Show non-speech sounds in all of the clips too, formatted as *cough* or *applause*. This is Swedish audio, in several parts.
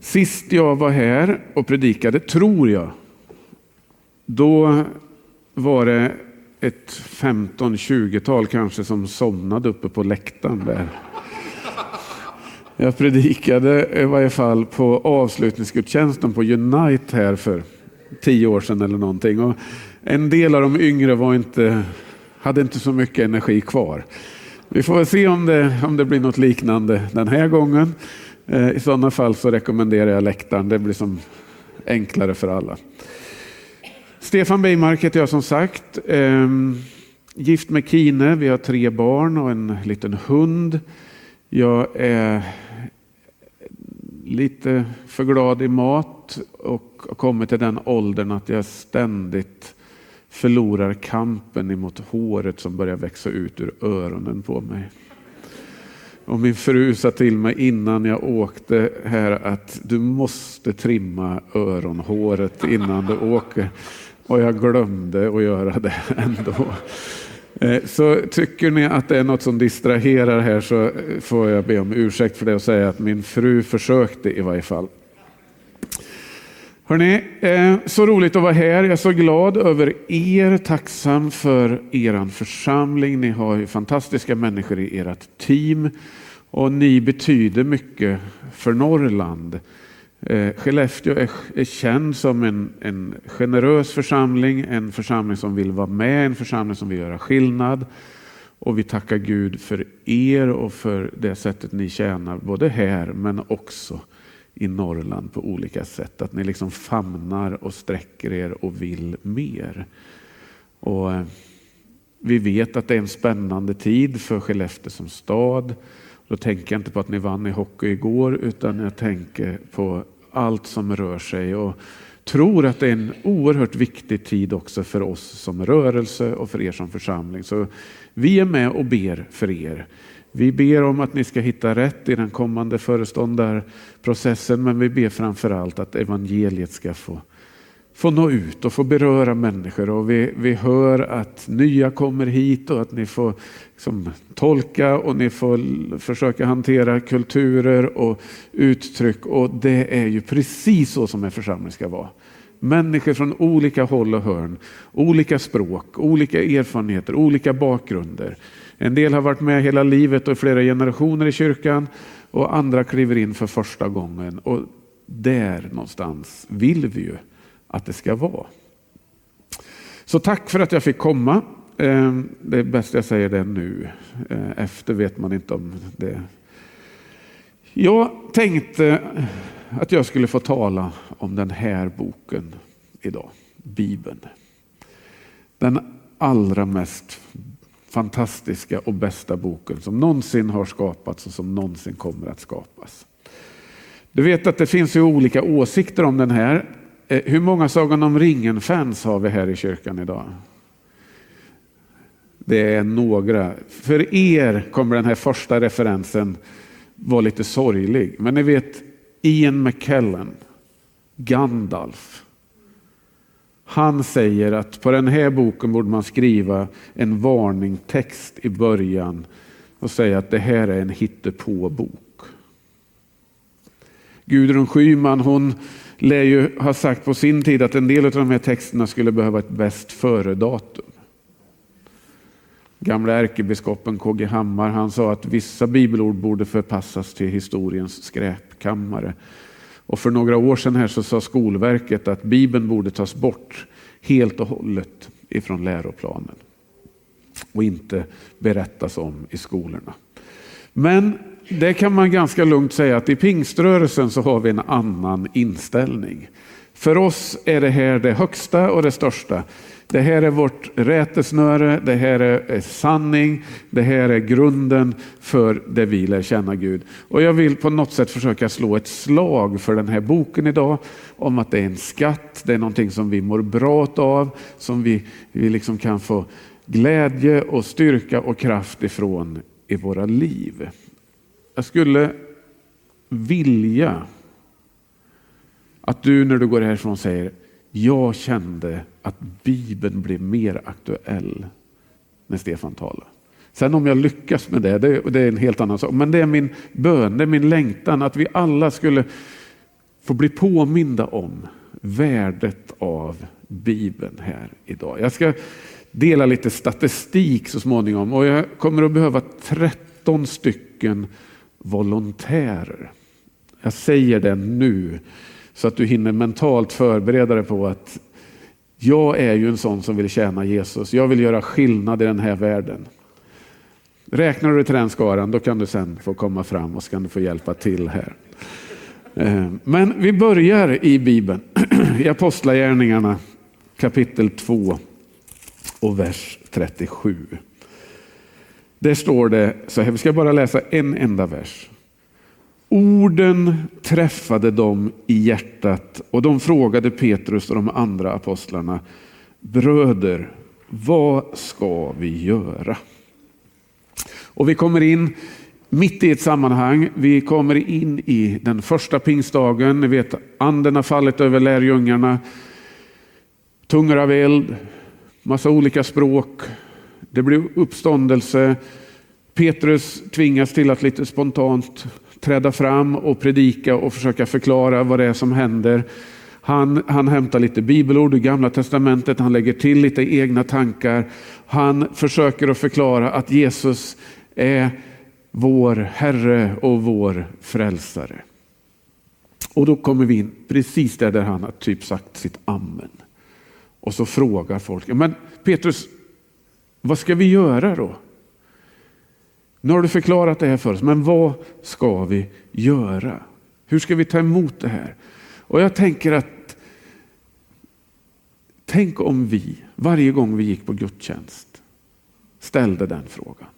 Sist jag var här och predikade, tror jag, då var det ett 15-20-tal kanske som somnade uppe på läktaren där. Jag predikade i varje fall på avslutningsgudstjänsten på Unite här för tio år sedan eller någonting. Och en del av de yngre var inte, hade inte så mycket energi kvar. Vi får väl se om det, om det blir något liknande den här gången. Eh, I sådana fall så rekommenderar jag läktaren. Det blir som enklare för alla. Stefan Beimark heter jag som sagt. Ehm, gift med Kine. Vi har tre barn och en liten hund. Jag är lite för glad i mat och har kommit till den åldern att jag ständigt förlorar kampen emot håret som börjar växa ut ur öronen på mig. Och min fru sa till mig innan jag åkte här att du måste trimma öronhåret innan du åker. Och jag glömde att göra det *laughs* ändå. Eh, så tycker ni att det är något som distraherar här så får jag be om ursäkt för det och säga att min fru försökte i varje fall. Hörrni, eh, så roligt att vara här. Jag är så glad över er, tacksam för er församling. Ni har ju fantastiska människor i ert team och ni betyder mycket för Norrland. Eh, Skellefteå är, är känd som en, en generös församling, en församling som vill vara med, en församling som vill göra skillnad. Och vi tackar Gud för er och för det sättet ni tjänar, både här men också i Norrland på olika sätt. Att ni liksom famnar och sträcker er och vill mer. Och eh, vi vet att det är en spännande tid för Skellefteå som stad. Då tänker jag inte på att ni vann i hockey igår utan jag tänker på allt som rör sig och tror att det är en oerhört viktig tid också för oss som rörelse och för er som församling. Så vi är med och ber för er. Vi ber om att ni ska hitta rätt i den kommande föreståndarprocessen men vi ber framför allt att evangeliet ska få få nå ut och få beröra människor. Och vi, vi hör att nya kommer hit och att ni får liksom, tolka och ni får försöka hantera kulturer och uttryck. Och det är ju precis så som en församling ska vara. Människor från olika håll och hörn, olika språk, olika erfarenheter, olika bakgrunder. En del har varit med hela livet och flera generationer i kyrkan och andra kliver in för första gången. Och där någonstans vill vi ju att det ska vara. Så tack för att jag fick komma. Ehm, det är bäst jag säger det nu. Eh, efter vet man inte om det. Jag tänkte att jag skulle få tala om den här boken idag, Bibeln. Den allra mest fantastiska och bästa boken som någonsin har skapats och som någonsin kommer att skapas. Du vet att det finns ju olika åsikter om den här. Eh, hur många Sagan om ringen-fans har vi här i kyrkan idag? Det är några. För er kommer den här första referensen vara lite sorglig. Men ni vet Ian McKellen, Gandalf. Han säger att på den här boken borde man skriva en varningstext i början och säga att det här är en hittepåbok. Gudrun Schyman hon lär ju ha sagt på sin tid att en del av de här texterna skulle behöva ett bäst före-datum. Gamla ärkebiskopen KG Hammar han sa att vissa bibelord borde förpassas till historiens skräpkammare. Och för några år sedan här så sa Skolverket att Bibeln borde tas bort helt och hållet ifrån läroplanen och inte berättas om i skolorna. Men det kan man ganska lugnt säga att i pingströrelsen så har vi en annan inställning. För oss är det här det högsta och det största. Det här är vårt rätesnöre, det här är sanning, det här är grunden för det vi lär känna Gud. Och jag vill på något sätt försöka slå ett slag för den här boken idag om att det är en skatt, det är någonting som vi mår bra av, som vi, vi liksom kan få glädje och styrka och kraft ifrån i våra liv. Jag skulle vilja att du när du går härifrån säger jag kände att Bibeln blev mer aktuell när Stefan talade. Sen om jag lyckas med det, det, är en helt annan sak. Men det är min bön, det är min längtan att vi alla skulle få bli påminda om värdet av Bibeln här idag. Jag ska dela lite statistik så småningom och jag kommer att behöva 13 stycken volontärer. Jag säger det nu så att du hinner mentalt förbereda dig på att jag är ju en sån som vill tjäna Jesus. Jag vill göra skillnad i den här världen. Räknar du till den skaran, då kan du sen få komma fram och så kan du få hjälpa till här. Eh, men vi börjar i Bibeln, *clears throat* i Apostlagärningarna kapitel 2 och vers 37. Där står det så här, vi ska bara läsa en enda vers. Orden träffade dem i hjärtat och de frågade Petrus och de andra apostlarna, bröder, vad ska vi göra? Och vi kommer in mitt i ett sammanhang. Vi kommer in i den första pingstdagen. Ni vet, anden har fallit över lärjungarna. Tungor av eld, massa olika språk. Det blir uppståndelse. Petrus tvingas till att lite spontant träda fram och predika och försöka förklara vad det är som händer. Han, han hämtar lite bibelord ur gamla testamentet, han lägger till lite egna tankar. Han försöker att förklara att Jesus är vår Herre och vår frälsare. Och då kommer vi in precis där, där han har typ sagt sitt amen. Och så frågar folk, men Petrus, vad ska vi göra då? Nu har du förklarat det här för oss, men vad ska vi göra? Hur ska vi ta emot det här? Och jag tänker att tänk om vi varje gång vi gick på gudstjänst ställde den frågan.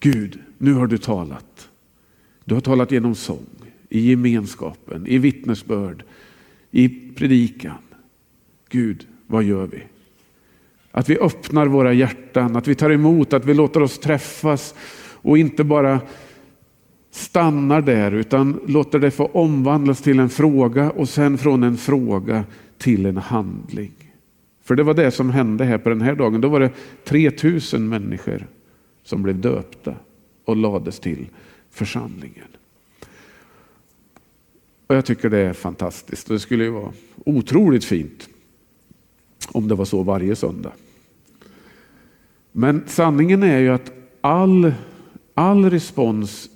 Gud, nu har du talat. Du har talat genom sång, i gemenskapen, i vittnesbörd, i predikan. Gud, vad gör vi? Att vi öppnar våra hjärtan, att vi tar emot, att vi låter oss träffas och inte bara stannar där utan låter det få omvandlas till en fråga och sen från en fråga till en handling. För det var det som hände här på den här dagen. Då var det 3000 människor som blev döpta och lades till församlingen. Och Jag tycker det är fantastiskt. och Det skulle ju vara otroligt fint om det var så varje söndag. Men sanningen är ju att all, all respons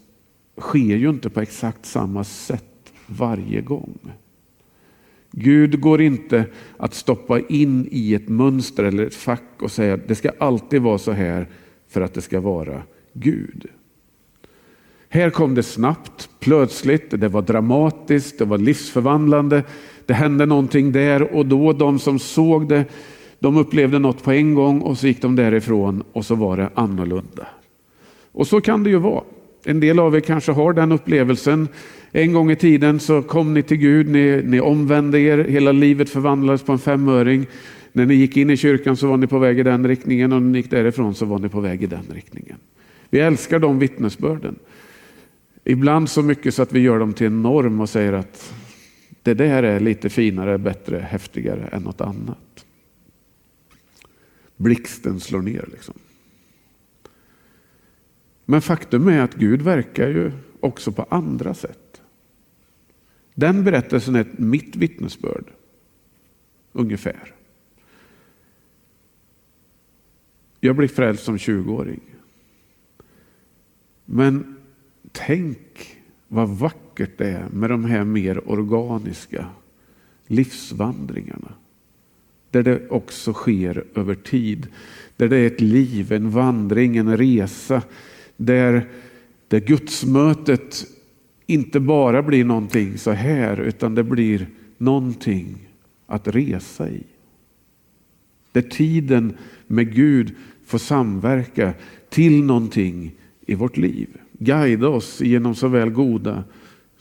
sker ju inte på exakt samma sätt varje gång. Gud går inte att stoppa in i ett mönster eller ett fack och säga att det ska alltid vara så här för att det ska vara Gud. Här kom det snabbt, plötsligt, det var dramatiskt, det var livsförvandlande. Det hände någonting där och då de som såg det, de upplevde något på en gång och så gick de därifrån och så var det annorlunda. Och så kan det ju vara. En del av er kanske har den upplevelsen. En gång i tiden så kom ni till Gud, ni, ni omvände er, hela livet förvandlades på en femöring. När ni gick in i kyrkan så var ni på väg i den riktningen och när ni gick därifrån så var ni på väg i den riktningen. Vi älskar de vittnesbörden. Ibland så mycket så att vi gör dem till en norm och säger att det där är lite finare, bättre, häftigare än något annat. Blixten slår ner liksom. Men faktum är att Gud verkar ju också på andra sätt. Den berättelsen är mitt vittnesbörd. Ungefär. Jag blev frälst som 20-åring. Men tänk vad vackert vackert det är med de här mer organiska livsvandringarna. Där det också sker över tid. Där det är ett liv, en vandring, en resa. Där, där gudsmötet inte bara blir någonting så här utan det blir någonting att resa i. Där tiden med Gud får samverka till någonting i vårt liv. Guida oss genom såväl goda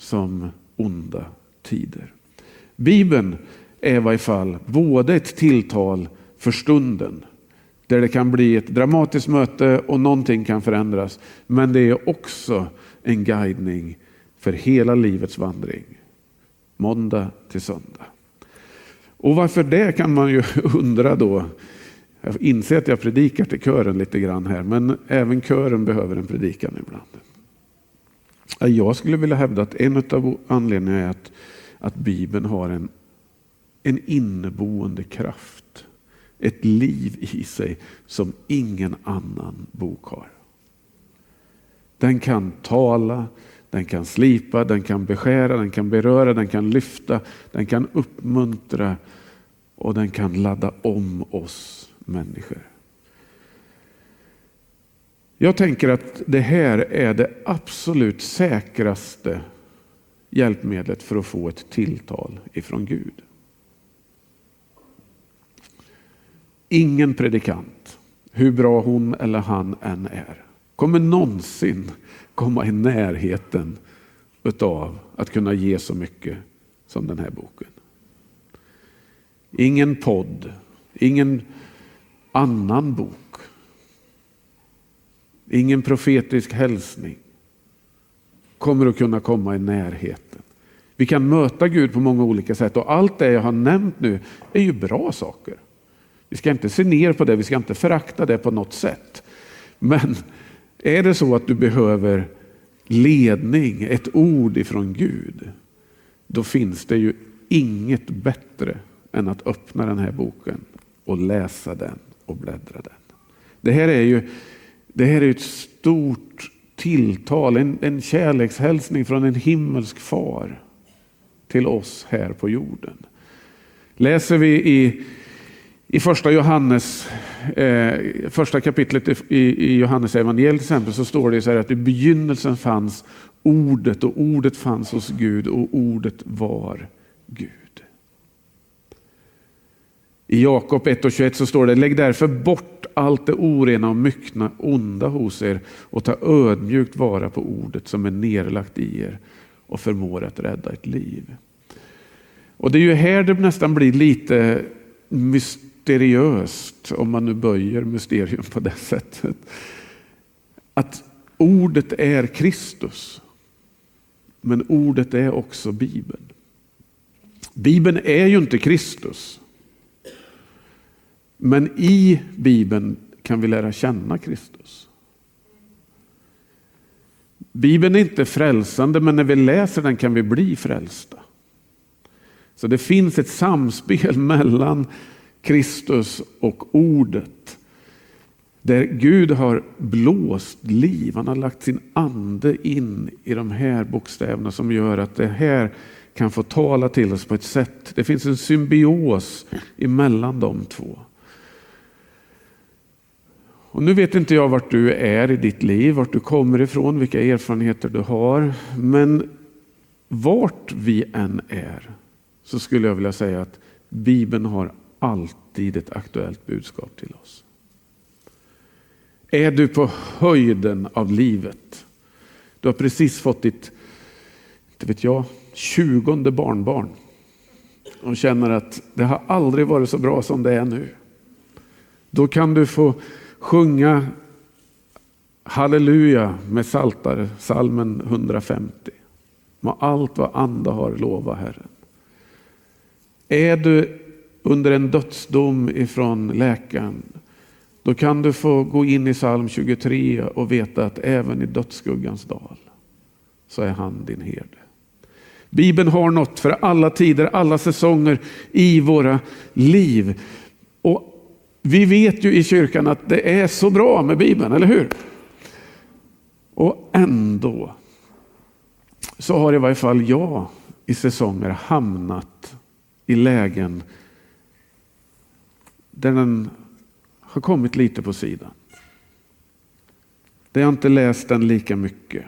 som onda tider. Bibeln är i varje fall både ett tilltal för stunden där det kan bli ett dramatiskt möte och någonting kan förändras. Men det är också en guidning för hela livets vandring. Måndag till söndag. Och varför det kan man ju *laughs* undra då. Jag inser att jag predikar till kören lite grann här, men även kören behöver en predikan ibland. Jag skulle vilja hävda att en av anledningarna är att, att Bibeln har en, en inneboende kraft. Ett liv i sig som ingen annan bok har. Den kan tala, den kan slipa, den kan beskära, den kan beröra, den kan lyfta, den kan uppmuntra och den kan ladda om oss människor. Jag tänker att det här är det absolut säkraste hjälpmedlet för att få ett tilltal ifrån Gud. Ingen predikant, hur bra hon eller han än är, kommer någonsin komma i närheten utav att kunna ge så mycket som den här boken. Ingen podd, ingen annan bok, ingen profetisk hälsning kommer att kunna komma i närheten. Vi kan möta Gud på många olika sätt och allt det jag har nämnt nu är ju bra saker. Vi ska inte se ner på det, vi ska inte förakta det på något sätt. Men är det så att du behöver ledning, ett ord ifrån Gud, då finns det ju inget bättre än att öppna den här boken och läsa den och bläddra den. Det här är ju det här är ett stort tilltal, en, en kärlekshälsning från en himmelsk far till oss här på jorden. Läser vi i i första Johannes, eh, första kapitlet i, i Johannes evangeliet till exempel så står det så här att i begynnelsen fanns ordet och ordet fanns hos Gud och ordet var Gud. I Jakob 1 och 21 så står det, lägg därför bort allt det orena och myckna onda hos er och ta ödmjukt vara på ordet som är nerlagt i er och förmår att rädda ett liv. Och det är ju här det nästan blir lite mysteriöst, om man nu böjer mysterium på det sättet. Att ordet är Kristus. Men ordet är också Bibeln. Bibeln är ju inte Kristus. Men i Bibeln kan vi lära känna Kristus. Bibeln är inte frälsande, men när vi läser den kan vi bli frälsta. Så det finns ett samspel *laughs* mellan Kristus och ordet. Där Gud har blåst liv, han har lagt sin ande in i de här bokstäverna som gör att det här kan få tala till oss på ett sätt. Det finns en symbios emellan de två. Och nu vet inte jag vart du är i ditt liv, vart du kommer ifrån, vilka erfarenheter du har. Men vart vi än är så skulle jag vilja säga att Bibeln har alltid ett aktuellt budskap till oss. Är du på höjden av livet? Du har precis fått ditt, inte vet jag, tjugonde barnbarn och känner att det har aldrig varit så bra som det är nu. Då kan du få sjunga halleluja med saltar, salmen 150. Må allt vad anda har lova Herren. Är du under en dödsdom ifrån läkaren, då kan du få gå in i psalm 23 och veta att även i dödsskuggans dal så är han din herde. Bibeln har något för alla tider, alla säsonger i våra liv. Och vi vet ju i kyrkan att det är så bra med Bibeln, eller hur? Och ändå så har i varje fall jag i säsonger hamnat i lägen där den har kommit lite på sidan. Där jag inte läst den lika mycket.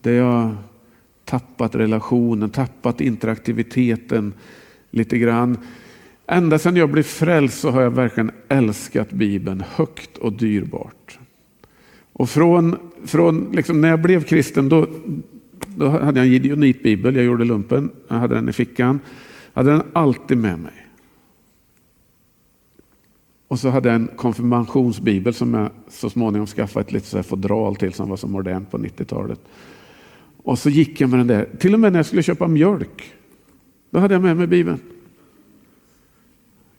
Där jag tappat relationen, tappat interaktiviteten lite grann. Ända sedan jag blev frälst så har jag verkligen älskat Bibeln högt och dyrbart. Och från, från liksom när jag blev kristen då, då hade jag en gideonitbibel, jag gjorde lumpen, jag hade den i fickan. Jag hade den alltid med mig. Och så hade jag en konfirmationsbibel som jag så småningom skaffade ett litet fodral till som var så modernt på 90-talet. Och så gick jag med den där, till och med när jag skulle köpa mjölk. Då hade jag med mig Bibeln.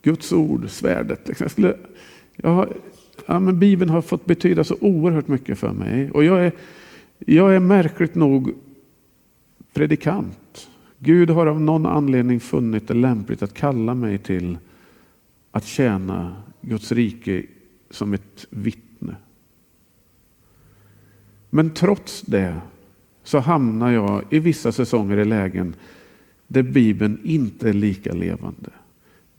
Guds ord, svärdet. Liksom. Jag skulle, jag har, ja, men Bibeln har fått betyda så oerhört mycket för mig. Och jag är, Jag är märkligt nog predikant. Gud har av någon anledning funnit det lämpligt att kalla mig till att tjäna Guds rike som ett vittne. Men trots det så hamnar jag i vissa säsonger i lägen där Bibeln inte är lika levande.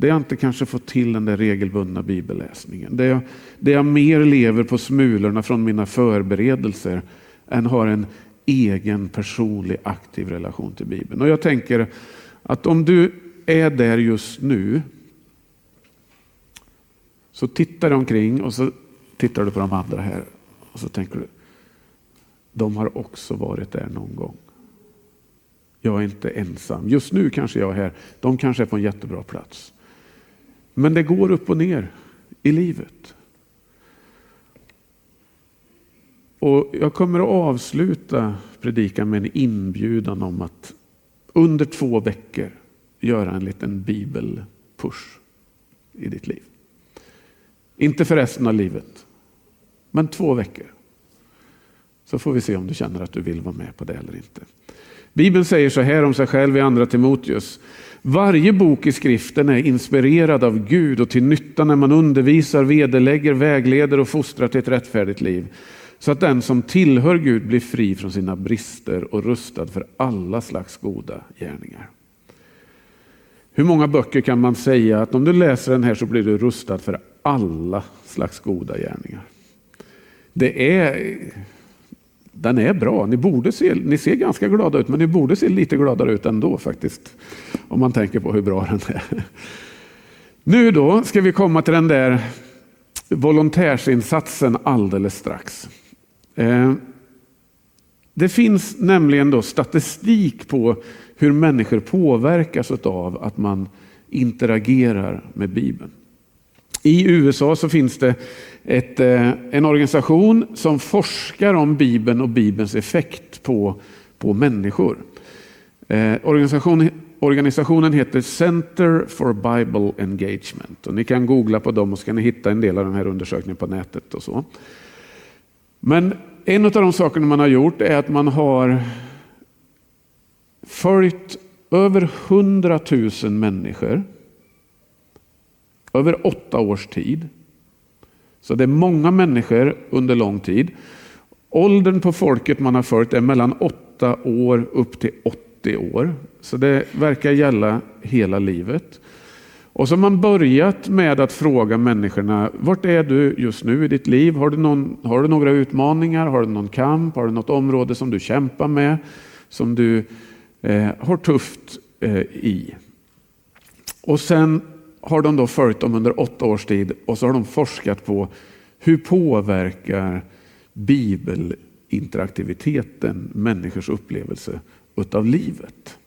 Där jag inte kanske får till den där regelbundna bibelläsningen. Där jag, där jag mer lever på smulorna från mina förberedelser än har en egen personlig aktiv relation till Bibeln. Och jag tänker att om du är där just nu så tittar du omkring och så tittar du på de andra här och så tänker du de har också varit där någon gång. Jag är inte ensam. Just nu kanske jag är här. De kanske är på en jättebra plats. Men det går upp och ner i livet. Och Jag kommer att avsluta predikan med en inbjudan om att under två veckor göra en liten bibelpush i ditt liv. Inte för resten av livet, men två veckor. Så får vi se om du känner att du vill vara med på det eller inte. Bibeln säger så här om sig själv i andra Timoteus. Varje bok i skriften är inspirerad av Gud och till nytta när man undervisar, vederlägger, vägleder och fostrar till ett rättfärdigt liv. Så att den som tillhör Gud blir fri från sina brister och rustad för alla slags goda gärningar. Hur många böcker kan man säga att om du läser den här så blir du rustad för alla slags goda gärningar? Det är den är bra. Ni, borde se, ni ser ganska glada ut, men ni borde se lite gladare ut ändå faktiskt. Om man tänker på hur bra den är. Nu då ska vi komma till den där volontärsinsatsen alldeles strax. Eh, det finns nämligen då statistik på hur människor påverkas av att man interagerar med Bibeln. I USA så finns det ett, eh, en organisation som forskar om Bibeln och Bibelns effekt på, på människor. Eh, organisation, organisationen heter Center for Bible Engagement. Och ni kan googla på dem och så kan ni hitta en del av den här undersökningen på nätet. och så. Men en av de sakerna man har gjort är att man har följt över 100 000 människor över åtta års tid. Så det är många människor under lång tid. Åldern på folket man har följt är mellan åtta år upp till 80 år. Så det verkar gälla hela livet. Och så har man börjat med att fråga människorna, vart är du just nu i ditt liv? Har du, någon, har du några utmaningar? Har du någon kamp? Har du något område som du kämpar med? Som du eh, har tufft eh, i? Och sen har de då följt dem under åtta års tid och så har de forskat på hur påverkar bibelinteraktiviteten människors upplevelse utav livet.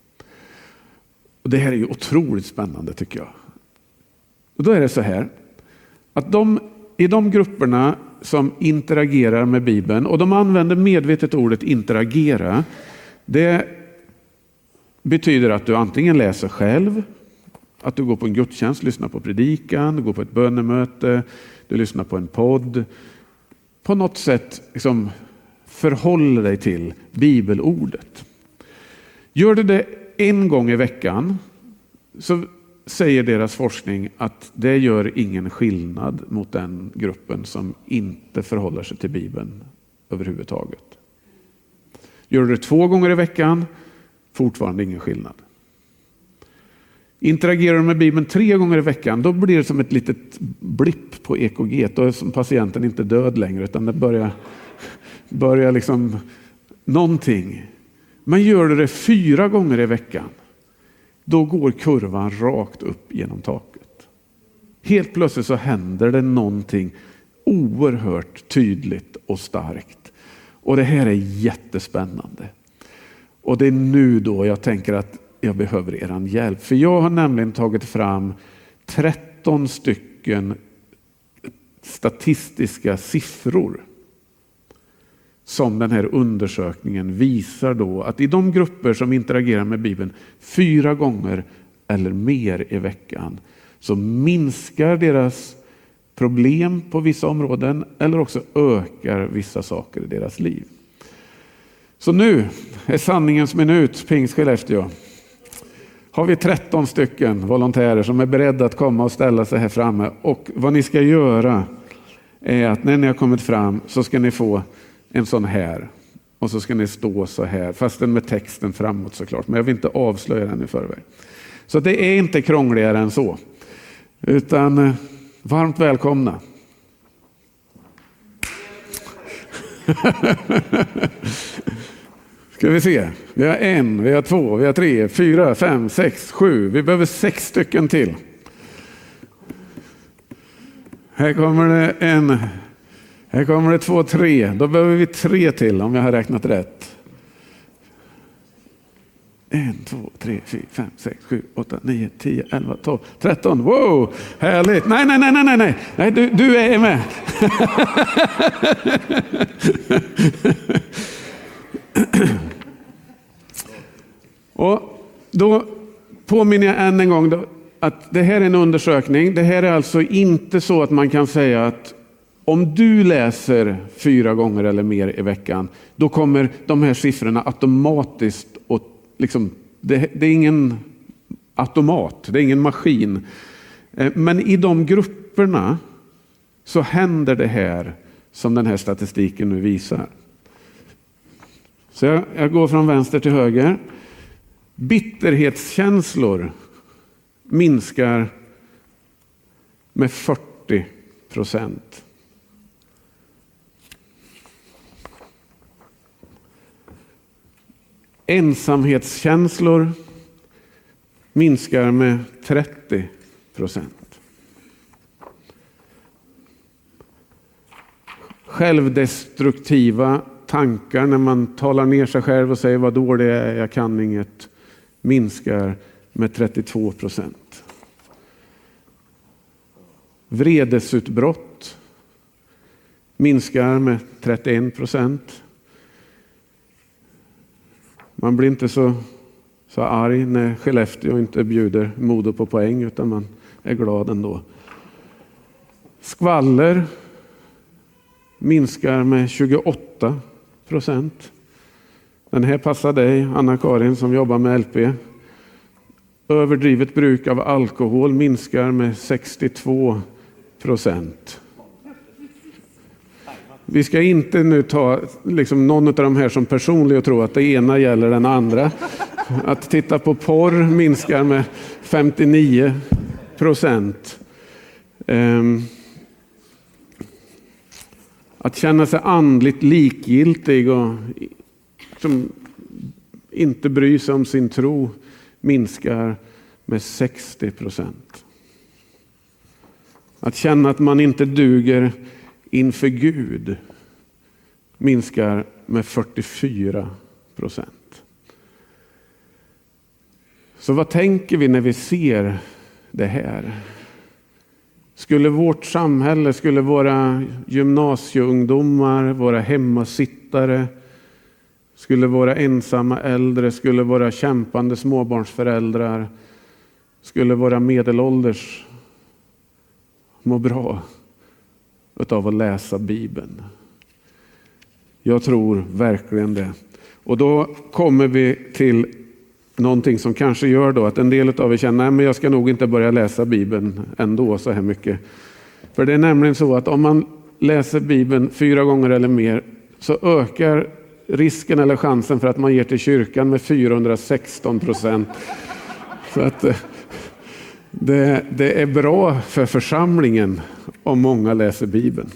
Och Det här är ju otroligt spännande tycker jag. Och Då är det så här att de, i de grupperna som interagerar med Bibeln och de använder medvetet ordet interagera. Det betyder att du antingen läser själv att du går på en gudstjänst, lyssnar på predikan, du går på ett bönemöte, du lyssnar på en podd. På något sätt liksom förhåller dig till bibelordet. Gör du det en gång i veckan så säger deras forskning att det gör ingen skillnad mot den gruppen som inte förhåller sig till Bibeln överhuvudtaget. Gör du det två gånger i veckan, fortfarande ingen skillnad. Interagerar du med Bibeln tre gånger i veckan, då blir det som ett litet blipp på EKG. Då är patienten inte död längre, utan det börjar, börjar liksom någonting. Men gör du det fyra gånger i veckan, då går kurvan rakt upp genom taket. Helt plötsligt så händer det någonting oerhört tydligt och starkt. Och det här är jättespännande. Och det är nu då jag tänker att jag behöver er hjälp. För jag har nämligen tagit fram 13 stycken statistiska siffror som den här undersökningen visar då att i de grupper som interagerar med Bibeln fyra gånger eller mer i veckan så minskar deras problem på vissa områden eller också ökar vissa saker i deras liv. Så nu är sanningens minut, Pingst Skellefteå. Har vi 13 stycken volontärer som är beredda att komma och ställa sig här framme. Och vad ni ska göra är att när ni har kommit fram så ska ni få en sån här. Och så ska ni stå så här, fastän med texten framåt såklart. Men jag vill inte avslöja den i förväg. Så det är inte krångligare än så. Utan eh, varmt välkomna. *laughs* Ska vi se. Vi har en, vi har två, vi har tre, fyra, fem, sex, sju. Vi behöver sex stycken till. Här kommer det en. Här kommer det två, tre. Då behöver vi tre till om jag har räknat rätt. En, två, tre, fyra, fem, sex, sju, åtta, nio, tio, elva, tolv, tretton. Wow, härligt. Nej, nej, nej, nej, nej, nej, du, du är med. *laughs* *clears throat* Och då påminner jag än en gång att det här är en undersökning. Det här är alltså inte så att man kan säga att om du läser fyra gånger eller mer i veckan, då kommer de här siffrorna automatiskt och liksom, det, det är ingen automat, det är ingen maskin. Eh, men i de grupperna så händer det här som den här statistiken nu visar. Så jag, jag går från vänster till höger. Bitterhetskänslor minskar med 40 procent. Ensamhetskänslor minskar med 30 procent. Självdestruktiva tankar när man talar ner sig själv och säger vad dålig jag är, jag kan inget, minskar med 32 procent. Vredesutbrott minskar med 31 procent. Man blir inte så, så arg när Skellefteå inte bjuder Modo på poäng utan man är glad ändå. Skvaller minskar med 28 procent. Den här passar dig, Anna-Karin, som jobbar med LP. Överdrivet bruk av alkohol minskar med 62 procent. Vi ska inte nu ta liksom någon av de här som personlig och tro att det ena gäller den andra. Att titta på porr minskar med 59 procent. Um, att känna sig andligt likgiltig och som inte bry sig om sin tro minskar med 60 procent. Att känna att man inte duger inför Gud minskar med 44 procent. Så vad tänker vi när vi ser det här? Skulle vårt samhälle, skulle våra gymnasieungdomar, våra hemmasittare, skulle våra ensamma äldre, skulle våra kämpande småbarnsföräldrar, skulle våra medelålders må bra av att läsa Bibeln. Jag tror verkligen det. Och då kommer vi till någonting som kanske gör då att en del av er känner att jag ska nog inte börja läsa Bibeln ändå så här mycket. För det är nämligen så att om man läser Bibeln fyra gånger eller mer så ökar risken eller chansen för att man ger till kyrkan med 416 procent. Så att eh, det, det är bra för församlingen om många läser Bibeln.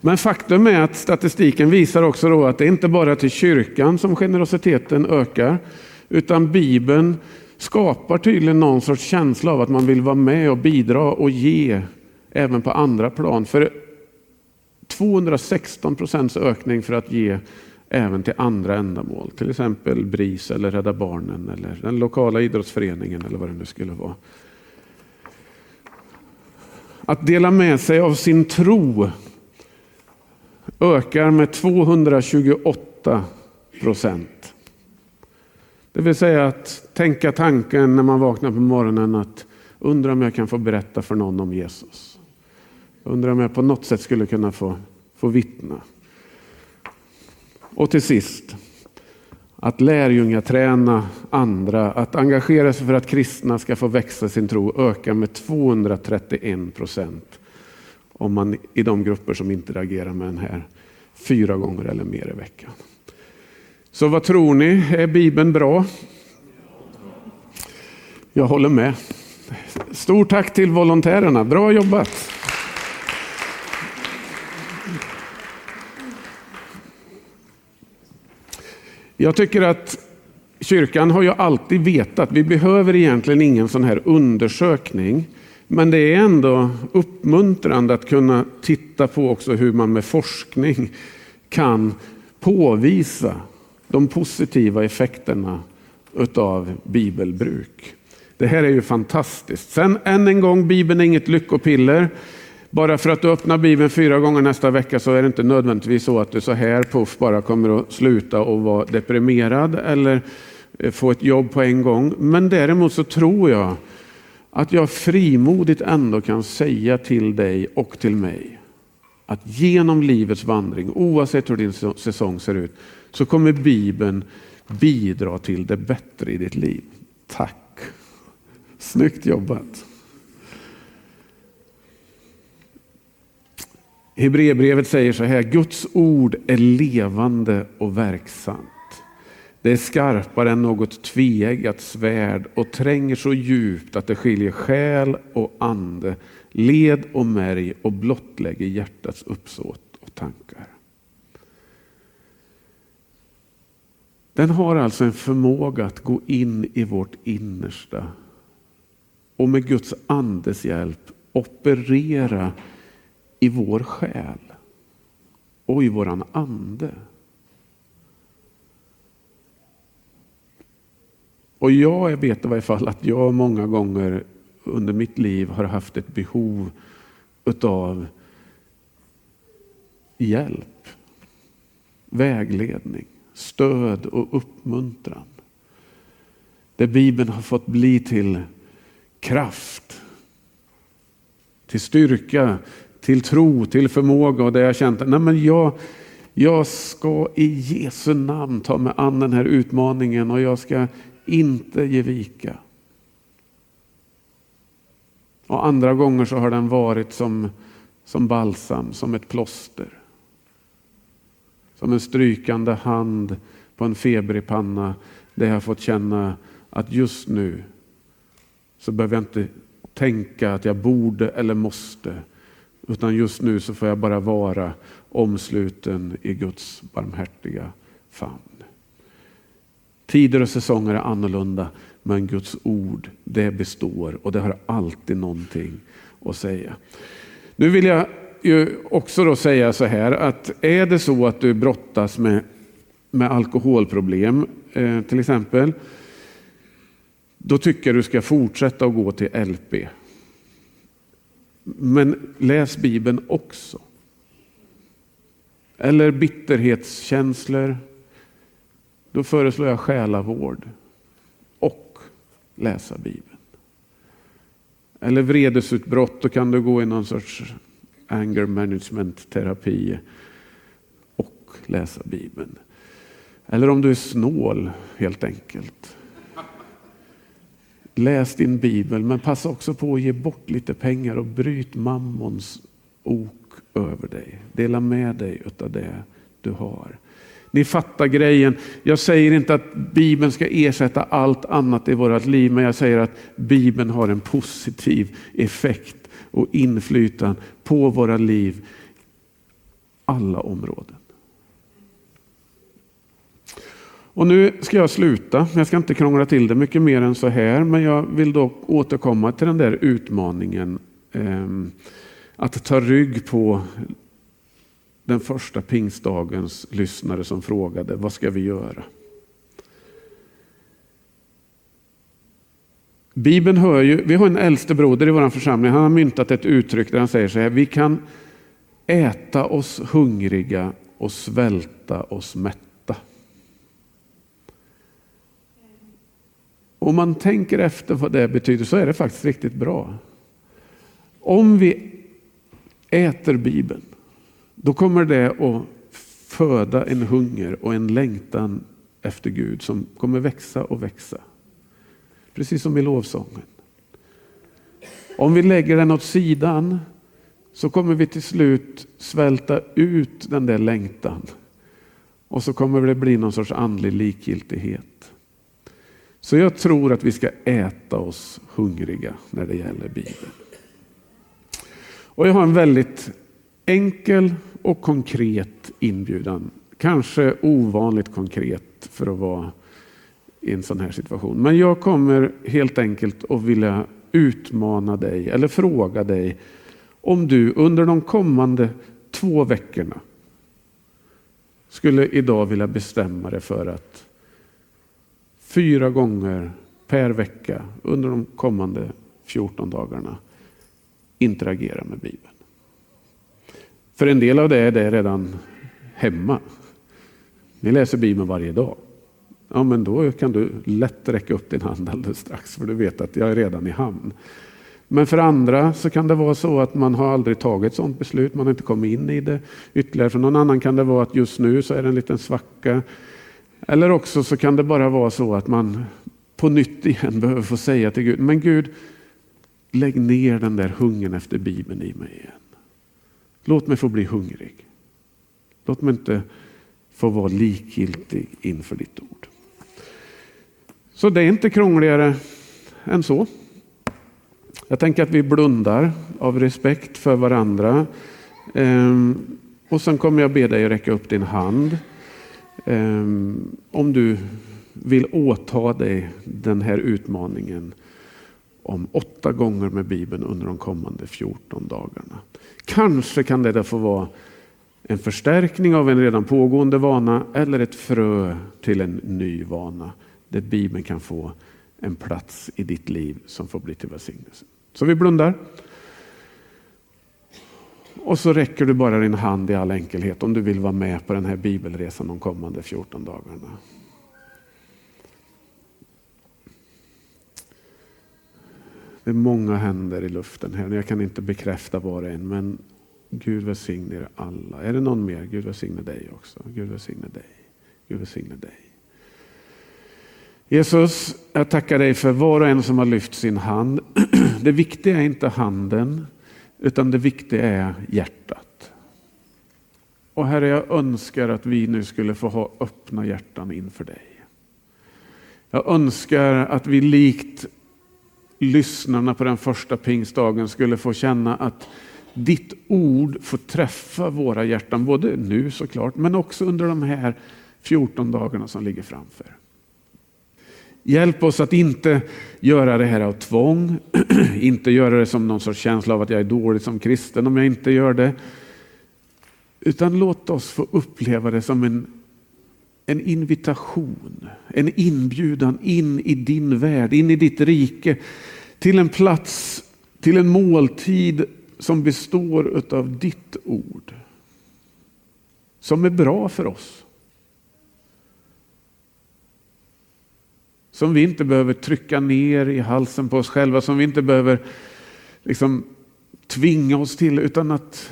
Men faktum är att statistiken visar också då att det inte bara är till kyrkan som generositeten ökar, utan Bibeln skapar tydligen någon sorts känsla av att man vill vara med och bidra och ge även på andra plan. För 216 procents ökning för att ge även till andra ändamål, till exempel BRIS eller Rädda Barnen eller den lokala idrottsföreningen eller vad det nu skulle vara. Att dela med sig av sin tro ökar med 228 procent. Det vill säga att tänka tanken när man vaknar på morgonen att undra om jag kan få berätta för någon om Jesus. Undrar om jag på något sätt skulle kunna få, få vittna. Och till sist, att lärjungaträna andra, att engagera sig för att kristna ska få växa sin tro ökar med 231 procent om man i de grupper som interagerar med den här fyra gånger eller mer i veckan. Så vad tror ni? Är Bibeln bra? Jag håller med. Stort tack till volontärerna. Bra jobbat! Jag tycker att kyrkan har ju alltid vetat, vi behöver egentligen ingen sån här undersökning. Men det är ändå uppmuntrande att kunna titta på också hur man med forskning kan påvisa de positiva effekterna utav bibelbruk. Det här är ju fantastiskt. Sen än en gång, Bibeln är inget lyckopiller. Bara för att du öppnar Bibeln fyra gånger nästa vecka så är det inte nödvändigtvis så att du så här puff bara kommer att sluta och vara deprimerad eller få ett jobb på en gång. Men däremot så tror jag att jag frimodigt ändå kan säga till dig och till mig att genom livets vandring, oavsett hur din säsong ser ut, så kommer Bibeln bidra till det bättre i ditt liv. Tack! Snyggt jobbat! Hebreerbrevet säger så här, Guds ord är levande och verksamt. Det är skarpare än något tveeggat svärd och tränger så djupt att det skiljer själ och ande, led och märg och blottlägger hjärtats uppsåt och tankar. Den har alltså en förmåga att gå in i vårt innersta och med Guds andes hjälp operera i vår själ och i våran ande. Och jag vet i varje fall att jag många gånger under mitt liv har haft ett behov utav hjälp, vägledning, stöd och uppmuntran. Där Bibeln har fått bli till kraft, till styrka, till tro, till förmåga och där jag känt att jag, jag ska i Jesu namn ta mig an den här utmaningen och jag ska inte ge vika. Och andra gånger så har den varit som, som balsam, som ett plåster. Som en strykande hand på en febrig panna där jag fått känna att just nu så behöver jag inte tänka att jag borde eller måste. Utan just nu så får jag bara vara omsluten i Guds barmhärtiga famn. Tider och säsonger är annorlunda, men Guds ord det består och det har alltid någonting att säga. Nu vill jag ju också då säga så här att är det så att du brottas med, med alkoholproblem eh, till exempel, då tycker jag du ska fortsätta att gå till LP. Men läs Bibeln också. Eller bitterhetskänslor, då föreslår jag själavård och läsa Bibeln. Eller vredesutbrott, då kan du gå i någon sorts anger management terapi och läsa Bibeln. Eller om du är snål helt enkelt. Läs din bibel, men passa också på att ge bort lite pengar och bryt mammons ok över dig. Dela med dig av det du har. Ni fattar grejen. Jag säger inte att Bibeln ska ersätta allt annat i vårt liv, men jag säger att Bibeln har en positiv effekt och inflytande på våra liv, alla områden. Och nu ska jag sluta. Jag ska inte krångla till det mycket mer än så här, men jag vill då återkomma till den där utmaningen eh, att ta rygg på den första pingstdagens lyssnare som frågade vad ska vi göra? Bibeln hör ju, vi har en äldste broder i vår församling, han har myntat ett uttryck där han säger så här, vi kan äta oss hungriga och svälta oss mätta. Om man tänker efter vad det betyder så är det faktiskt riktigt bra. Om vi äter Bibeln då kommer det att föda en hunger och en längtan efter Gud som kommer växa och växa. Precis som i lovsången. Om vi lägger den åt sidan så kommer vi till slut svälta ut den där längtan. Och så kommer det bli någon sorts andlig likgiltighet. Så jag tror att vi ska äta oss hungriga när det gäller Bibeln. Och jag har en väldigt enkel och konkret inbjudan. Kanske ovanligt konkret för att vara i en sån här situation. Men jag kommer helt enkelt att vilja utmana dig eller fråga dig om du under de kommande två veckorna skulle idag vilja bestämma dig för att fyra gånger per vecka under de kommande 14 dagarna interagera med Bibeln. För en del av det är det redan hemma. Ni läser Bibeln varje dag. Ja, men då kan du lätt räcka upp din hand alldeles strax, för du vet att jag är redan i hamn. Men för andra så kan det vara så att man har aldrig tagit ett sådant beslut, man har inte kommit in i det ytterligare. För någon annan kan det vara att just nu så är det en liten svacka. Eller också så kan det bara vara så att man på nytt igen *laughs* behöver få säga till Gud, men Gud, lägg ner den där hungern efter Bibeln i mig igen. Låt mig få bli hungrig. Låt mig inte få vara likgiltig inför ditt ord. Så det är inte krångligare än så. Jag tänker att vi blundar av respekt för varandra. Ehm, och sen kommer jag be dig räcka upp din hand. Ehm, om du vill åta dig den här utmaningen om åtta gånger med Bibeln under de kommande 14 dagarna. Kanske kan det få vara en förstärkning av en redan pågående vana eller ett frö till en ny vana där Bibeln kan få en plats i ditt liv som får bli till välsignelse. Så vi blundar. Och så räcker du bara din hand i all enkelhet om du vill vara med på den här bibelresan de kommande 14 dagarna. Det är många händer i luften här. Jag kan inte bekräfta var och en, men Gud välsigne er alla. Är det någon mer? Gud välsigne dig också. Gud välsigne dig. Gud välsigne dig. Jesus, jag tackar dig för var och en som har lyft sin hand. *clears throat* Det viktiga är inte handen, utan det viktiga är hjärtat. Och Herre, jag önskar att vi nu skulle få ha öppna hjärtan inför dig. Jag önskar att vi likt lyssnarna på den första pingstdagen skulle få känna att ditt ord får träffa våra hjärtan, både nu såklart, men också under de här 14 dagarna som ligger framför. Hjälp oss att inte göra det här av tvång, *clears throat* inte göra det som någon sorts känsla av att jag är dålig som kristen om jag inte gör det. Utan låt oss få uppleva det som en, en invitation, en inbjudan in i din värld, in i ditt rike, till en plats, till en måltid som består av ditt ord. Som är bra för oss. Som vi inte behöver trycka ner i halsen på oss själva, som vi inte behöver liksom tvinga oss till, utan att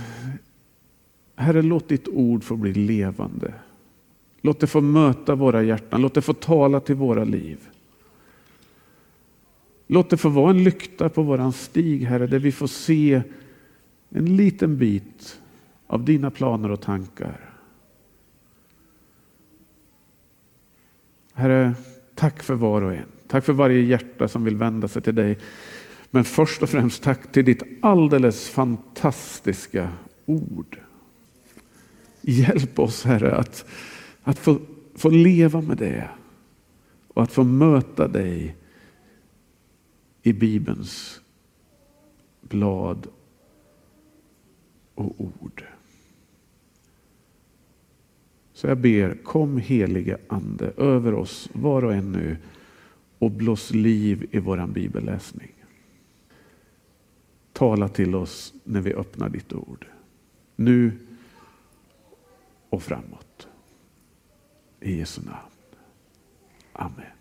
Herre, låt ditt ord få bli levande. Låt det få möta våra hjärtan, låt det få tala till våra liv. Låt det få vara en lykta på våran stig, Herre, där vi får se en liten bit av dina planer och tankar. Herre, tack för var och en. Tack för varje hjärta som vill vända sig till dig. Men först och främst tack till ditt alldeles fantastiska ord. Hjälp oss Herre att, att få, få leva med det och att få möta dig i Bibelns blad och ord. Så jag ber, kom helige Ande över oss var och en nu och blås liv i våran bibelläsning. Tala till oss när vi öppnar ditt ord. Nu och framåt. I Jesu namn. Amen.